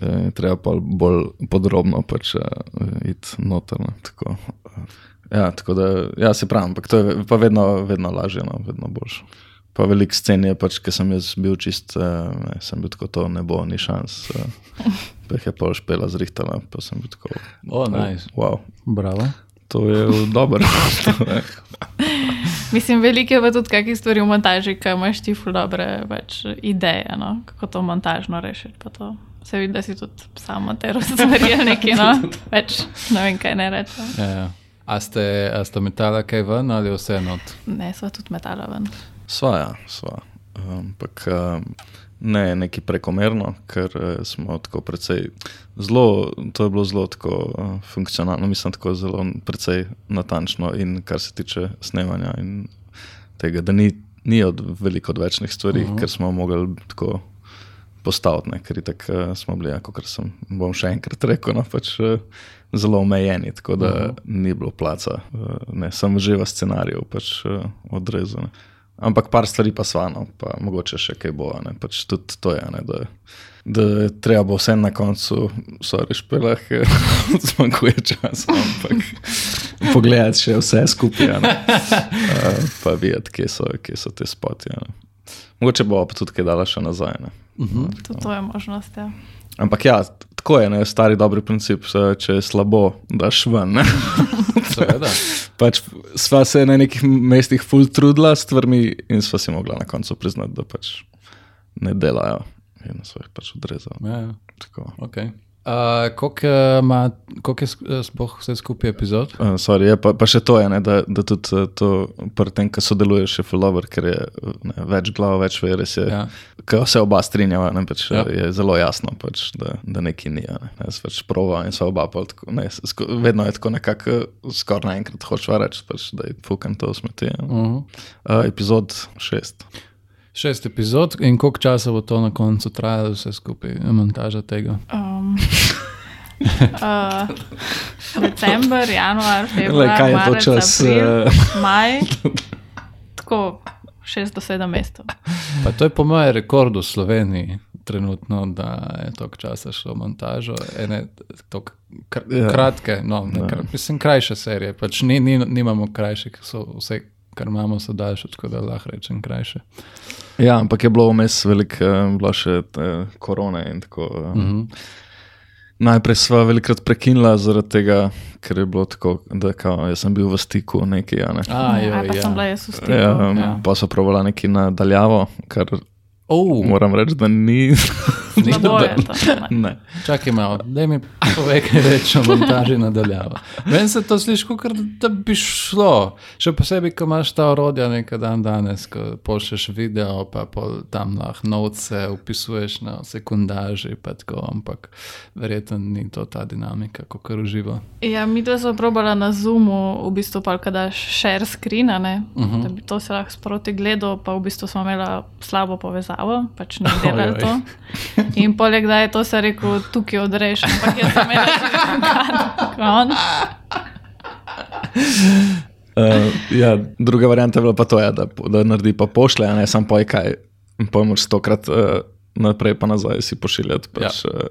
[SPEAKER 2] je treba pa bolj podrobno pač, uh, iti noter. No, tako. Ja, tako da, ja, se pravi, ampak to je pa vedno, vedno lažje, no, vedno boljše. Pa veliko scen je, pač, ker sem jaz bil čist, ne, sem bil tako, to ne bo, ni šans. Pa jih je pol špela zrihtala, pa sem bil tako.
[SPEAKER 1] O, nice.
[SPEAKER 2] Wow,
[SPEAKER 1] Bravo.
[SPEAKER 2] To je dobro.
[SPEAKER 3] Mislim, veliko je pa tudi kakih stvari v montaži, ki imaš ti ful dobre pač, ideje, no? kako to montažno rešiti. pa to. Se vidi, da si tudi samo te stvari ali nekaj, no? več ne vem, kaj ne rečem.
[SPEAKER 1] Ja, ja. A ste, a ste metala kaj ven ali vse not?
[SPEAKER 3] Ne, sva tudi metala ven.
[SPEAKER 2] Sva, ja, sva. Ampak um, ne neki prekomerno, ker eh, smo tako precej zelo, to je bilo zelo tako uh, funkcionalno, mislim, tako zelo precej natančno in kar se tiče snemanja in tega, da ni, ni od veliko odvečnih stvari, uh -huh. ker smo mogli tako postaviti, ne, ker tako uh, smo bili, ja, kot sem bom še enkrat rekel, no, pač, uh, zelo omejeni, tako da uh -huh. ni bilo placa, uh, ne, sem že v scenariju pač, uh, odrezan. Ampak par stvari pa svano, pa mogoče še kaj bo. Pač tudi to je, ne, da, da je treba bo vse na koncu, sorry, špelah, zmanjkuje časa. Ampak pogledati še vse skupaj, uh, pa videti, kje so, kje so te spoti. Mogoče bo pa tudi kaj dala še nazaj. Uh
[SPEAKER 3] -huh. Tudi to je možnost. Ja.
[SPEAKER 2] Ampak ja, tako je, ne, stari dobri princip, če je slabo, daš ven. pač sva se na nekih mestih ful trudila s stvarmi in sva si mogla na koncu priznati, da pač ne delajo. In so jih pač odrezali.
[SPEAKER 1] Ja, ja. Okay. Uh, Koliko je uh, sploh vse skupaj epizod?
[SPEAKER 2] Uh, sorry, je, pa, pa še to je, ne, da, da tudi to, pri tem, ki sodeluješ, je fulover, ker je ne, več glav, več vere. Ja. Ko se oba strinjava, ne, pač, ja. je zelo jasno, pač, da, da neki ni. Ne. Jaz pač prova in so oba. Tako, ne, sko, vedno je tako nekako, skoraj naenkrat hočeš reči, pač, da je fukan to smeti. Ja. Uh -huh. uh, epizod šest.
[SPEAKER 1] Šest epizod in koliko časa bo to na koncu trajalo, vse skupaj, montaža tega? Um,
[SPEAKER 3] uh, december, januar, februar, Le,
[SPEAKER 2] kaj je to čas? April,
[SPEAKER 3] uh... maj, tako šest do sedem mesecev.
[SPEAKER 1] To je po mojem rekordu v Sloveniji. Trenutno, da je toliko časa šlo montažo, ene tako kr ja. kratke, no, ne, kr mislim, krajše serije. Pač ni, ni, nimamo krajših, so vse kar imamo, so daljše, tako da lahko rečem krajše.
[SPEAKER 2] Ja, ampak je bilo vmes veliko, uh, bilo še te, korone in tako. Uh, uh -huh. Najprej smo velikokrat prekinili zaradi tega, ker je bilo tako, da kao, sem bil v stiku nekaj. Ne.
[SPEAKER 3] A, jo, ja, pa ja. sem bila jaz v stiku.
[SPEAKER 2] Ja, ja. Pa so pravila nekaj nadaljavo, kar Oh. Moram reči, da ni.
[SPEAKER 3] Ni boje,
[SPEAKER 2] ne.
[SPEAKER 1] Čakaj malo, da mi povej, kaj rečemo, montaži nadaljava. Meni se to sliši, kot da bi šlo. Še posebej, ko imaš ta orodja nekaj dan danes, ko pošlješ video, pa tam lahko novce upisuješ na sekundaži, pa tako, ampak verjetno ni to ta dinamika, kot kar uživa.
[SPEAKER 3] Ja, mi to smo probali na Zoomu, v bistvu pa kadaš share screen, uh -huh. da bi to se lahko sproti gledal, pa v bistvu smo imeli slabo povezavo glavo, pač ne delal to. In poleg tega je to se rekel, tukaj odreš, ampak jaz sem imel kon.
[SPEAKER 2] Uh, ja, druga varianta je bila pa to, ja, da, da naredi pa pošle, a ne samo poj kaj. Pojmoš stokrat uh, naprej, pa nazaj si pošiljati. Pač, ja. uh,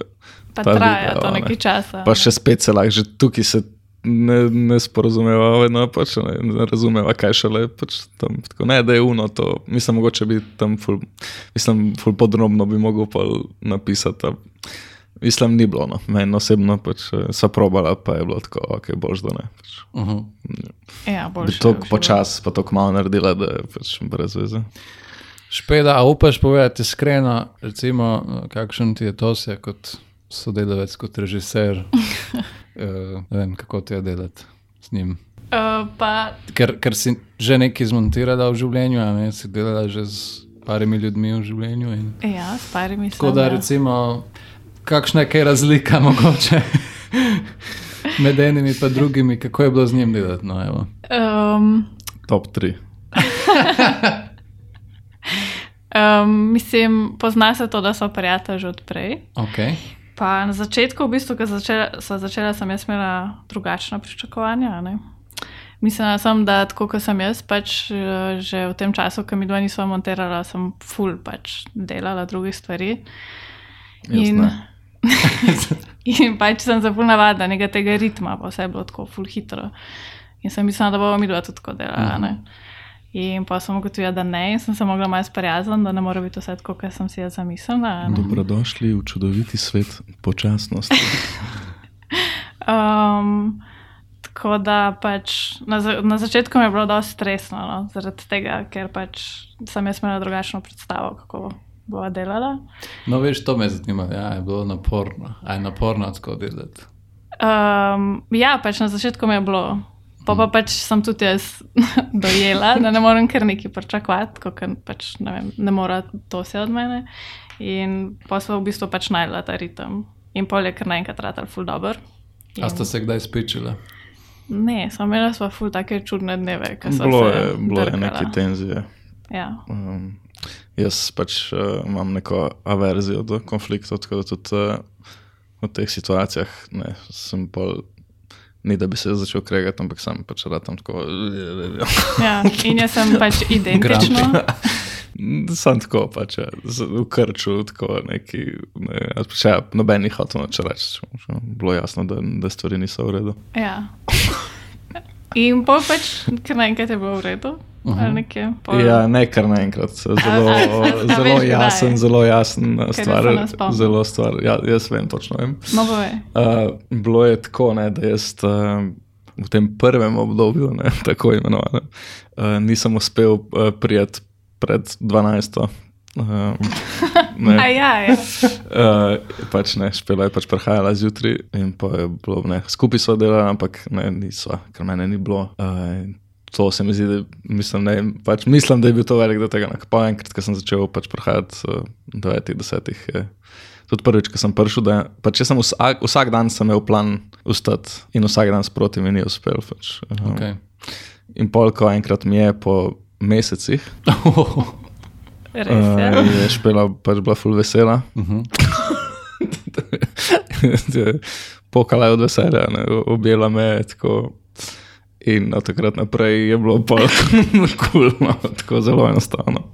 [SPEAKER 3] pa traja video, to nekaj časa.
[SPEAKER 2] Pa še spet se lahko, že tukaj se ne, ne sporozumeva, vedno pač ne, ne razumeva, kaj še le. Pač tam, tako, ne, da je uno to. Mislim, mogoče bi tam ful, mislim, ful podrobno bi mogel pa napisati. Mislim, ni bilo, no. meni osebno pač eh, so probala, pa je bilo tako, ok, bož da ne. Pač. Uh -huh.
[SPEAKER 3] Ja, bož.
[SPEAKER 2] To počas, pa to malo naredila, da je pač brez veze.
[SPEAKER 1] Špeda, a upaš povedati iskreno, recimo, kakšen ti je to se kot sodelavec, kot režiser? uh, vem, kako ti je delati z njim.
[SPEAKER 3] Uh, pa...
[SPEAKER 1] ker, ker si že nekaj zmontirala v življenju, a ne si delala že z parimi ljudmi v življenju. In...
[SPEAKER 3] Ja, s parimi ljudmi.
[SPEAKER 1] Tako da, ja. recimo, kakšna je razlika mogoče med enimi in drugimi, kako je bilo z njim delati? No,
[SPEAKER 3] um...
[SPEAKER 2] Top 3.
[SPEAKER 3] um, mislim, pozna se to, da so prijatelji že odprej.
[SPEAKER 1] Okay.
[SPEAKER 3] Pa na začetku, v bistvu, ko sem začela, sem jaz imela drugačna pričakovanja. Ne? Mislim, sem, da tako kot sem jaz, pač eh, že v tem času, ko mi dva nisva monterala, sem full pač delala druge stvari. In, in pač sem za full navadna, nekaj tega ritma, pa vse je bilo tako full hitro. In sem mislila, da bomo mi dva tudi tako delala. Mhm. In pa sem ugotovila, da ne, in sem se mogla malo sprijazniti, da ne more biti vse tako, kot sem si jaz zamislila.
[SPEAKER 2] Dobrodošli v čudoviti svet počasnosti.
[SPEAKER 3] um, tako da pač na, na začetku mi je bilo dosti stresno, no, zaradi tega, ker pač sem jaz imela drugačno predstavo, kako bo delala.
[SPEAKER 1] No, veš, to me zanima, ja, je bilo naporno. A je naporno tako delati?
[SPEAKER 3] Um, ja, pač na začetku mi je bilo Pa pa pač sem tudi jaz dojela, da ne morem kar nekaj pričakovati, kot pač, ne, vem, ne mora to vse od mene. In pa smo v bistvu pač najdela ta ritem. In pol je kar naenkrat ratal ful dobr.
[SPEAKER 1] A ste se kdaj spičili?
[SPEAKER 3] Ne, sem imela sva ful take čudne dneve, ko so
[SPEAKER 2] Bilo
[SPEAKER 3] se
[SPEAKER 2] je, bilo je neke tenzije.
[SPEAKER 3] Ja.
[SPEAKER 2] Um, jaz pač uh, imam neko averzijo do konfliktov, tako da tudi uh, v teh situacijah ne, sem pol. Ni da bi se začel kregati, ampak sem pač ratam tako.
[SPEAKER 3] ja. In jaz sem pač identično.
[SPEAKER 2] Sam tako pač, ja, v krču, tako neki. Ne, pač, ja, noben ni hotel nič reči. Bilo jasno, da, da stvari niso v redu.
[SPEAKER 3] Ja. In pol pač, ker naenkrat je bilo v redu. Uh -huh. pol,
[SPEAKER 2] Ja, ne kar naenkrat. Zelo, zelo
[SPEAKER 3] veš,
[SPEAKER 2] jasen, zelo jasen stvar. Zelo stvar. Ja, jaz vem, točno vem.
[SPEAKER 3] No.
[SPEAKER 2] Uh, bilo je tako, ne, da jaz uh, v tem prvem obdobju, ne, tako imenovanem, uh, nisem uspel uh, prijeti pred 12. Uh,
[SPEAKER 3] A
[SPEAKER 2] ne,
[SPEAKER 3] ja, ja.
[SPEAKER 2] uh, pač ne, špela je pač prihajala zjutraj in pa je bilo, ne, skupaj smo delali, ampak ne, nisva, ker mene ni bilo. Uh, to se mi zdi, da mislim, ne, pač mislim, da je bil to velik del tega. Pa enkrat, ko sem začel pač prihajati, uh, 9, 10, je tudi prvič, ko sem prišel, da pač jaz sem vsak, vsak dan sem imel plan vstati in vsak dan sproti mi ni uspel. Pač, uh,
[SPEAKER 1] Okay.
[SPEAKER 2] In pol, ko enkrat mi je po mesecih,
[SPEAKER 3] Res
[SPEAKER 2] uh,
[SPEAKER 3] je.
[SPEAKER 2] je špela pač bila full vesela.
[SPEAKER 1] Mhm.
[SPEAKER 2] Pokala je od veselja, ne, objela me je tako. In od takrat naprej je bilo pa kul, no, tako zelo enostavno.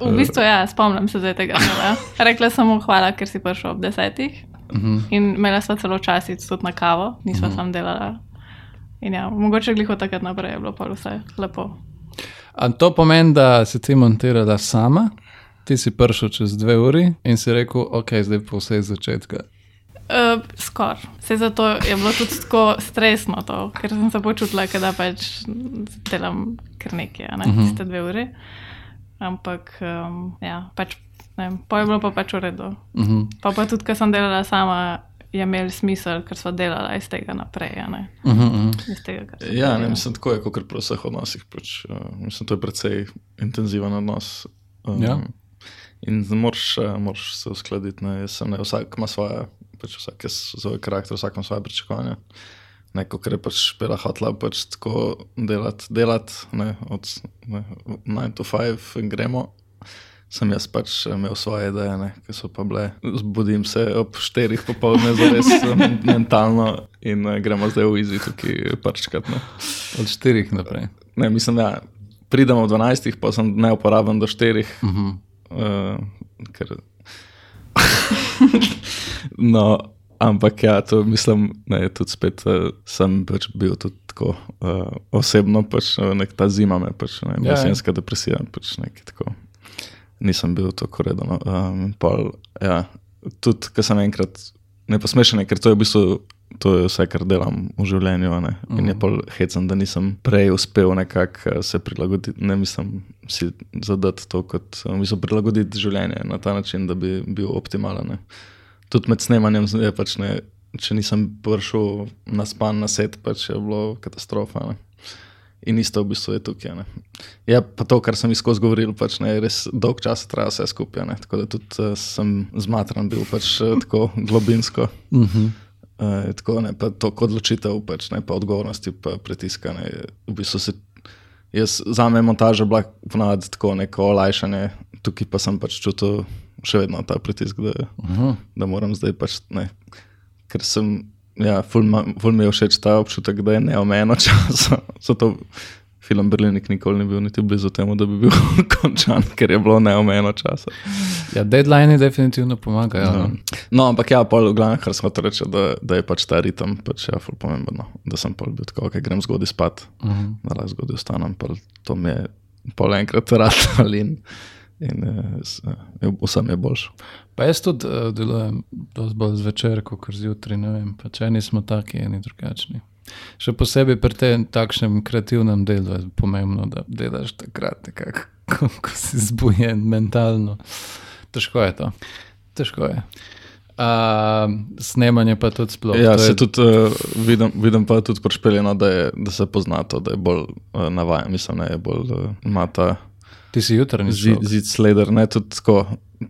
[SPEAKER 3] V bistvu, ja, spomnim se zdaj tega. dneva. Rekla sem mu hvala, ker si prišel ob desetih.
[SPEAKER 1] Mhm.
[SPEAKER 3] In imela sva celo časic tudi na kavo, nisva uh -huh. sam delala. In ja, mogoče gliho takrat naprej je bilo pa vse lepo.
[SPEAKER 1] A to pomeni, da si ti montirala sama, ti si prišel čez dve uri in si rekel, ok, zdaj pa vse iz začetka.
[SPEAKER 3] Uh, Skoraj. Vse zato je bilo tudi tako stresno, to, ker sem se počutila, da pač delam kar nekaj, a ne uh -huh. tiste dve uri. Ampak, um, ja, pač, ne vem, pa je bilo pa pač v redu.
[SPEAKER 1] Uh -huh.
[SPEAKER 3] Pa pa tudi, ko sem delala sama, je imel smisel, ker sva delala iz tega naprej, a ne
[SPEAKER 1] Uh -huh, uh -huh.
[SPEAKER 3] iz tega,
[SPEAKER 2] Ja, ne, mislim, tako je, kot pri vseh odnosih. Pač, uh, mislim, to je precej intenziven odnos. Um,
[SPEAKER 1] Ja.
[SPEAKER 2] In moraš, uh, moraš se uskladiti. Ne. Jaz sem, ne, vsak ima svoje, pač vsak je svoj karakter, vsak ima svoje pričakovanja. Neko, kar je pač špela hotla, pač tako delati, delati ne, od 9 do 5 in gremo. Sem jaz pač imel svoje ideje, ne, ki so pa bile. Zbudim se ob 4 popoldne, zares em, mentalno in uh, gremo zdaj v izi, tukaj parčkat. Ne.
[SPEAKER 1] Od štirih naprej.
[SPEAKER 2] Ne, mislim, da pridemo ob 12, pa sem neuporaben do 4.
[SPEAKER 1] Uh -huh.
[SPEAKER 2] Uh, ker... no, ampak ja, to mislim, da je tudi spet, uh, sem pač bil tudi tako uh, osebno, pač uh, nek ta zima me, pač ne,
[SPEAKER 1] Ja, ja.
[SPEAKER 2] jesenska depresija, pač nekaj tako. Nisem bil tako reden. Um, pol, ja, tudi, ker sem enkrat, ne posmešen, ker to je v bistvu. To je vse, kar delam v življenju. Ne? In je pol hecam, da nisem prej uspel nekako eh, se prilagoditi, ne mislim si zadati to, kot eh, mislim, prilagoditi življenje na ta način, da bi bil optimalen. Ne? Tudi med snemanjem, je pač ne, če nisem prišel na span, na set, pač je bilo katastrofa. Ne? In isto v bistvu je tukaj. Ne? Je pa to, kar sem izkoz govoril, pač ne, res dolg čas traja vse skupaj. Ne? Tako da tudi uh, sem zmatran bil pač uh, tako globinsko.
[SPEAKER 1] Uh -huh.
[SPEAKER 2] Uh, tako ne, to kot odločitev, pač, ne, pa odgovornosti, pa pritiska. Ne, v bistvu se, jaz, za me je montaža bila ponavadi tako neko olajšanje, tukaj pa sem pač čutil še vedno ta pritisk, da, -huh. da moram zdaj pač ne. Ker sem, ja, ful, ma, ful mi je všeč ta občutek, da je neomejeno časa. Zato film Berlinik nikoli ni bil niti blizu temu, da bi bil končan, ker je bilo neomejeno časa.
[SPEAKER 1] Ja, deadline definitivno pomagajo.
[SPEAKER 2] Ja.
[SPEAKER 1] No.
[SPEAKER 2] No, ampak ja, pol, v glavnem, kar smo to reči, da, da je pač ta ritem pač ja, ful pomemben. No. Da sem pol bil tako, ok, grem zgodaj spat, uh -huh. da lahko zgodaj vstanem, pol, to mi je pol enkrat ratal in, in eh, vsem je boljše.
[SPEAKER 1] Pa jaz tudi uh, delujem dosti bolj zvečer, kot zjutraj. ne vem, Pač eni smo taki, eni drugačni. Še posebej pri tem takšnem kreativnem delu je pomembno, da delaš takrat, nekako, ko, ko si zbujen mentalno. Težko je to. Težko je. Uh, snemanje pa tudi sploh.
[SPEAKER 2] Ja, se
[SPEAKER 1] je,
[SPEAKER 2] tudi uh, vidim, vidim pa tudi prišpeljeno, da, je, da se pozna to, da je bolj uh, navajen, mislim, da je bolj uh, ima ta
[SPEAKER 1] ti si jutrajni
[SPEAKER 2] zid, zid sleder, ne tudi tako,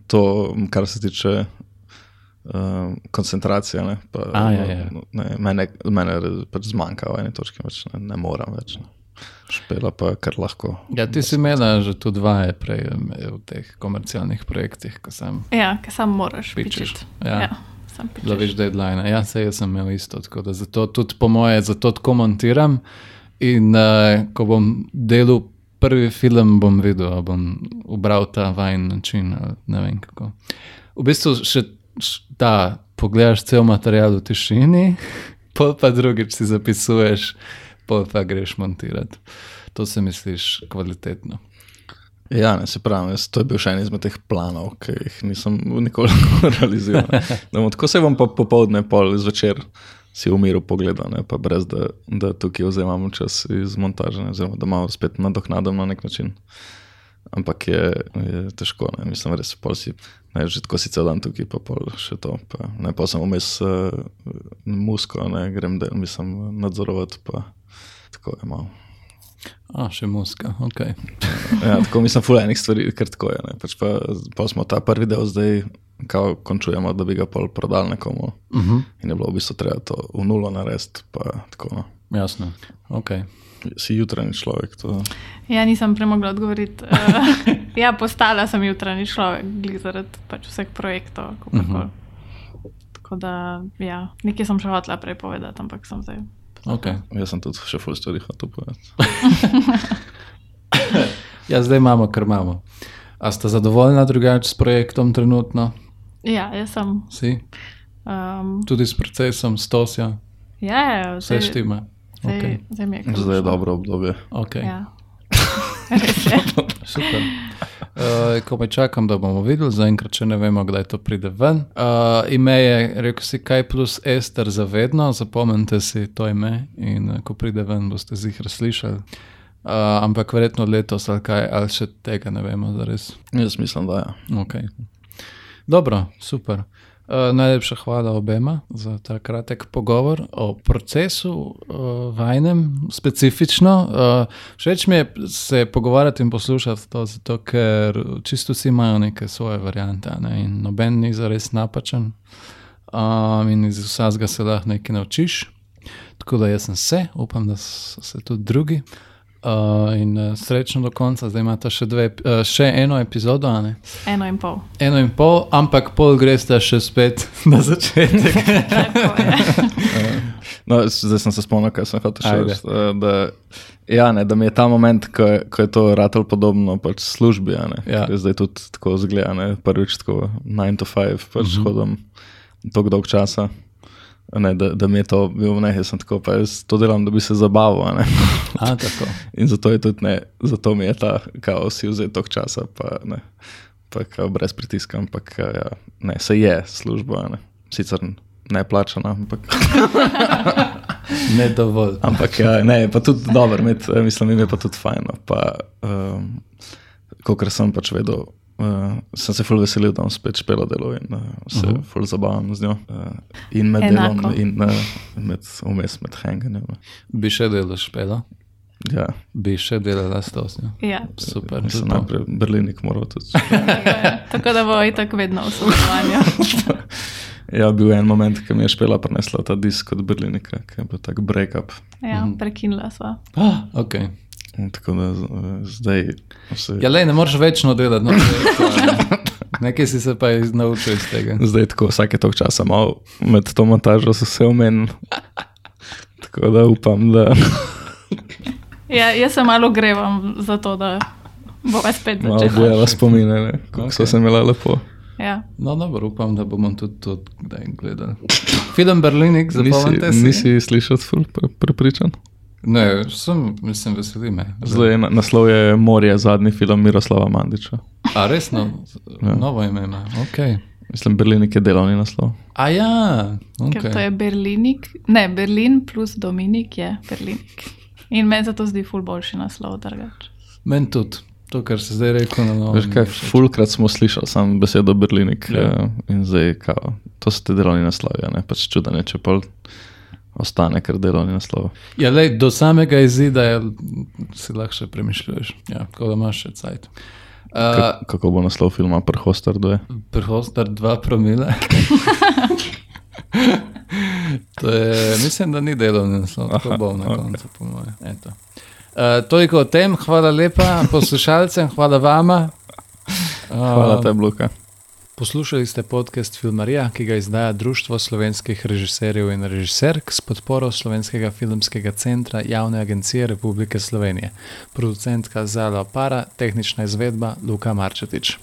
[SPEAKER 2] to, kar se tiče uh, koncentracije. Ne, pa,
[SPEAKER 1] A, ja, ja.
[SPEAKER 2] Ne, mene, mene pač zmanjka v eni točki, več, ne, ne moram več. Ne. Špela pa kar lahko.
[SPEAKER 1] Ja, ti si imela že tudi vaje prej em, v teh komercialnih projektih, ko sem
[SPEAKER 3] Ja, ker sam moraš pičiti.
[SPEAKER 1] Ja.
[SPEAKER 3] ja sam pičeš.
[SPEAKER 1] loviš deadline. Ja, se jaz sem imel isto, tako da zato tudi po moje, zato tako montiram. In uh, ko bom delal prvi film, bom videl, ali bom ubral ta vajen način. Ne vem kako. V bistvu še ta, pogledaš cel material v tišini, pol pa drugič si zapisuješ, pol pa greš montirati. To se misliš kvalitetno.
[SPEAKER 2] Ja, ne, se pravi, jaz, to je bil še en izmed teh planov, ki jih nisem nikoli realiziral. bom tako se bom pa popoldne, pol zvečer si v miru pogledal, ne, pa brez da, da tukaj vzamem čas iz montaže, ne, oziroma da malo spet nadoknadam na nek način. Ampak je, je težko, ne, mislim, res pol si, ne, že tako si cel dan tukaj, pa pol še to. Pa, ne, pa sem vmes uh, musko, ne, grem, da mislim nadzorovati, pa tako je malo.
[SPEAKER 1] A, še muska, ok.
[SPEAKER 2] Ja, tako mislim, ful enih stvari, ker tako je. Ne. Pač pa, pa smo ta prvi del zdaj, kao končujemo, da bi ga pol prodali nekomu.
[SPEAKER 1] Uh -huh.
[SPEAKER 2] In je bilo v bistvu treba to v nulo narediti. Pa, tako, no.
[SPEAKER 1] Jasno, ok.
[SPEAKER 2] Si jutranji človek. To,
[SPEAKER 3] Ja, nisem premogla odgovoriti. Uh, ja, postala sem jutranji človek, zaradi pač vseh projektov. Uh
[SPEAKER 1] Mhm.
[SPEAKER 3] -huh. Tako da, ja, nekaj sem še hotela prej povedati, ampak sem zdaj.
[SPEAKER 1] Okay.
[SPEAKER 2] jaz sem tudi še ful stvari hotel povedati.
[SPEAKER 1] Ja, zdaj imamo, kar imamo. A ste zadovoljna drugače s projektom trenutno?
[SPEAKER 3] Ja, jaz sem.
[SPEAKER 1] Si?
[SPEAKER 3] Um,
[SPEAKER 1] Tudi s procesom, s tosjo,
[SPEAKER 3] ja, ja,
[SPEAKER 1] vse
[SPEAKER 3] zdaj,
[SPEAKER 1] štima.
[SPEAKER 3] zdaj,
[SPEAKER 1] Okay.
[SPEAKER 3] zdaj
[SPEAKER 2] Zdaj je dobro obdobje.
[SPEAKER 1] Okay.
[SPEAKER 3] Ja.
[SPEAKER 1] Super. Uh, ko me čakam, da bomo videli, zaenkrat še ne vemo, kdaj to pride ven. Uh, ime je, rekel si, kaj plus Ester za vedno, zapomnite si to ime in uh, ko pride ven, boste zihar slišali. Uh, ampak verjetno letos ali kaj, ali še tega ne vemo, da res.
[SPEAKER 2] Jaz mislim, da ja.
[SPEAKER 1] Okay. Dobro, super. Uh, najlepša hvala obema za ta kratek pogovor o procesu uh, vajnem, specifično. Uh, všeč mi je se pogovarjati in poslušati to, zato ker čisto vsi imajo neke svoje variante ne? in noben ni zares napačen. Um, in iz vsega se lahko nekaj naučiš. Tako da jaz sem se, upam, da so se tudi drugi. Uh, in uh, srečno do konca, zdaj imate še, dve, uh, še eno epizodo, a ne?
[SPEAKER 3] Eno in pol.
[SPEAKER 1] Eno in pol, ampak pol greste še spet na začetek.
[SPEAKER 2] No, zdaj sem se spomnil, kaj sem hotel še reči. Da, ja, ne, da mi je ta moment, ko je, ko je to ratelj podobno pač službi. a Ne,
[SPEAKER 1] Ja.
[SPEAKER 2] Ker je zdaj tudi tako zgleda, ne, prvič tako 9 to 5, pač uh
[SPEAKER 1] Mhm.
[SPEAKER 2] -huh. hodim tako dolg časa. Ne, da, da mi je to bil ne, jaz sem tako, pa jaz to delam, da bi se zabaval. a
[SPEAKER 1] tako.
[SPEAKER 2] In zato je tudi ne, zato mi je ta, kao si vzeti toliko časa, pa ne, pa kao brez pritiska, ampak ja, ne, se je služba, ne. sicer ne plačana, ampak.
[SPEAKER 1] Ne dovolj.
[SPEAKER 2] Ampak ja, ne, pa tudi dobro, imeti, eh, mislim, ime je pa tudi fajn. no, Pa, um, Kot sem pač vedel, uh, sem se ful veselil, da bom spet špela delo in uh, se uh -huh. ful zabavam z njo. Uh, in med
[SPEAKER 3] Enako.
[SPEAKER 2] delom, in uh, med, vmes med hanganjem.
[SPEAKER 1] Bi še delal špela,
[SPEAKER 2] Ja,
[SPEAKER 1] bi še delala s tosjo.
[SPEAKER 3] Ja.
[SPEAKER 1] Super.
[SPEAKER 2] mislim,
[SPEAKER 1] tudi to.
[SPEAKER 2] najprej Berlinik moral tudi.
[SPEAKER 3] Tako da bo itak vedno v sodelovanju.
[SPEAKER 2] Ja, bil je en moment, ko mi je špela prinesla ta disk od Berlinika, ki je bil tak break-up.
[SPEAKER 3] Ja, prekinila sva.
[SPEAKER 1] Ah, okay.
[SPEAKER 2] Tako da uh, zdaj se.
[SPEAKER 1] Ja, le, ne moreš večno delati. No, nekaj si se pa naučil iz tega.
[SPEAKER 2] Zdaj tako vsake tok časa malo med to montažo so se omenili. Tako da upam, da
[SPEAKER 3] Ja, jaz se malo grevam za to, da bo spet
[SPEAKER 2] malo
[SPEAKER 3] začela.
[SPEAKER 2] bojava spomine, ne, kako okay. so se imela lepo.
[SPEAKER 3] Ja.
[SPEAKER 1] No, dobro, upam, da bomo tudi to kdaj gledali. Film Berlinik, zapomnite si.
[SPEAKER 2] nisi slišal, ful pre- prepričan?
[SPEAKER 1] Ne, sem, mislim, veseli me.
[SPEAKER 2] Zdaj, na- naslov je Morje, zadnji film Miroslava Mandiča.
[SPEAKER 1] A resno,
[SPEAKER 2] Ja.
[SPEAKER 1] novo ime ima. Okay.
[SPEAKER 2] Mislim, Berlinik je delovni naslov.
[SPEAKER 1] A ja,
[SPEAKER 3] Ker to
[SPEAKER 1] okay.
[SPEAKER 3] je Berlinik, ne, Berlin plus Dominik je Berlinik. In meni se to zdi ful boljši naslov, drugače.
[SPEAKER 1] meni tudi. to, kar se zdaj reče na novo.
[SPEAKER 2] Veš kaj, fulkrat smo slišali samo besedo Berlinik
[SPEAKER 1] Ja.
[SPEAKER 2] ja. in zdaj, kao, to so te delovni naslovi, a ne pač čudanje, če pol ostane, ker delovni naslov.
[SPEAKER 1] Ja, lej, do samega izida je, si lahko še premišljuješ, ja, tako da imaš še cajt. Uh,
[SPEAKER 2] Ka, kako bo naslov filma Prhostar 2?
[SPEAKER 1] Prehostar 2 promile. to je, mislim, da ni delovni naslov, tako bom na koncu, po mojem. Uh, toliko o tem, hvala lepa poslušalcem, hvala vama. Uh,
[SPEAKER 2] Hvala te, Luka.
[SPEAKER 1] Poslušali ste podcast Filmarija, ki ga izdaja Društvo slovenskih režiserjev in režiserk s podporo Slovenskega filmskega centra Javne agencije Republike Slovenije. Producentka Zala Opara, tehnična izvedba Luka Marčetič.